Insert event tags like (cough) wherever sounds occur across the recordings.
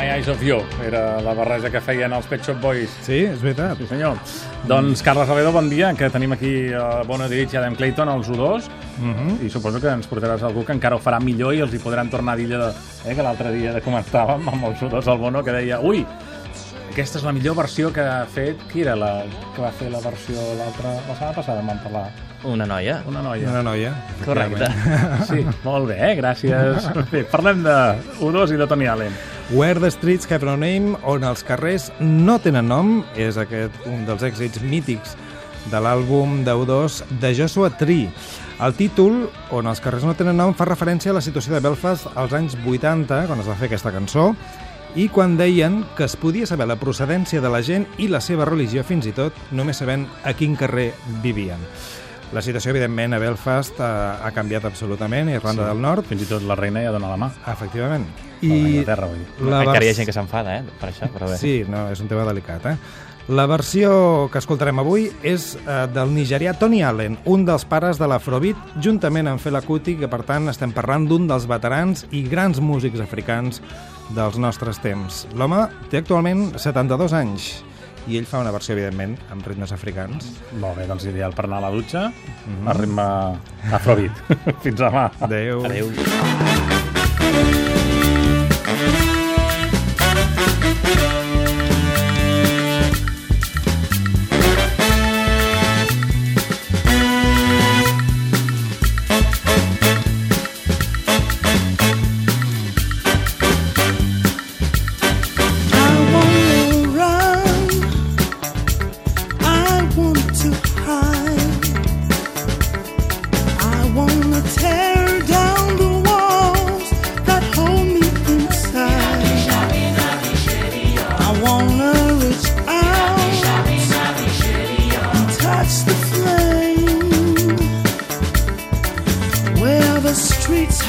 My Eyes Off You. Era la barreja que feien els Pet Shop Boys. Sí, és veritat. Sí, senyor. Doncs, Carles Aledo, bon dia, que tenim aquí a Bona Dirich i Adam Clayton, els U2, Mhm. i suposo que ens portaràs algú que encara ho farà millor i els hi podran tornar a dir allò de, eh, que l'altre dia de comentàvem amb els U2 al Bono, que deia, ui, aquesta és la millor versió que ha fet... Qui era la que va fer la versió l'altra... La setmana passada en vam parlar. Una noia. Una noia. Una noia. Correcte. Sí, molt bé, eh? gràcies. (laughs) Bé, parlem de U2 i de Tony Allen. Where the Streets Have No Name, on els carrers no tenen nom, és aquest un dels èxits mítics de l'àlbum d'U2 de Joshua Tree. El títol, on els carrers no tenen nom, fa referència a la situació de Belfast als anys 80, quan es va fer aquesta cançó, i quan deien que es podia saber la procedència de la gent i la seva religió, fins i tot, només sabent a quin carrer vivien. La situació, evidentment, a Belfast ha, ha canviat absolutament, a Irlanda Sí. del Nord, Fins i tot la reina ja dona la mà. efectivament. I... A Terra, vull dir. la Encara hi ha gent que s'enfada, eh, per això, però bé. Sí, no, és un tema delicat, eh? La versió que escoltarem avui és eh, del nigerià Tony Allen, un dels pares de l'Afrobeat, juntament amb Fela Kuti, que per tant estem parlant d'un dels veterans i grans músics africans dels nostres temps. L'home té actualment 72 anys i ell fa una versió, evidentment, amb ritmes africans. Molt bé, doncs ideal per anar a la dutxa, a ritme afrobeat. (laughs) Fins demà. Adéu. Adéu. I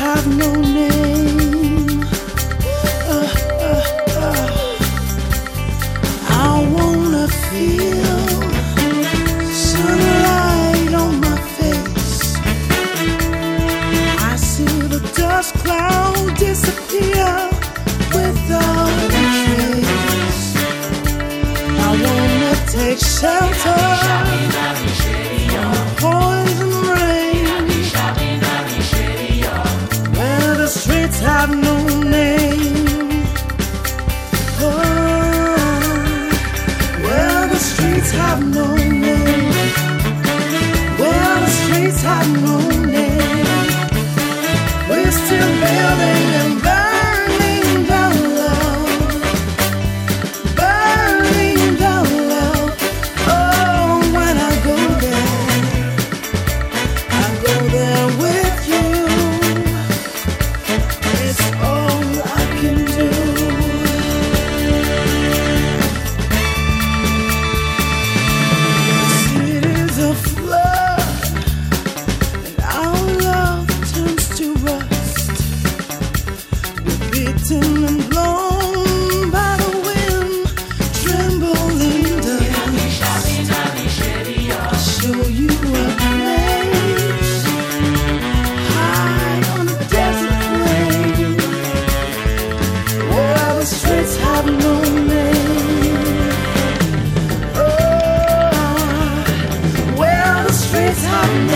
have no name. streets have no name. Well, the streets have no name. stop.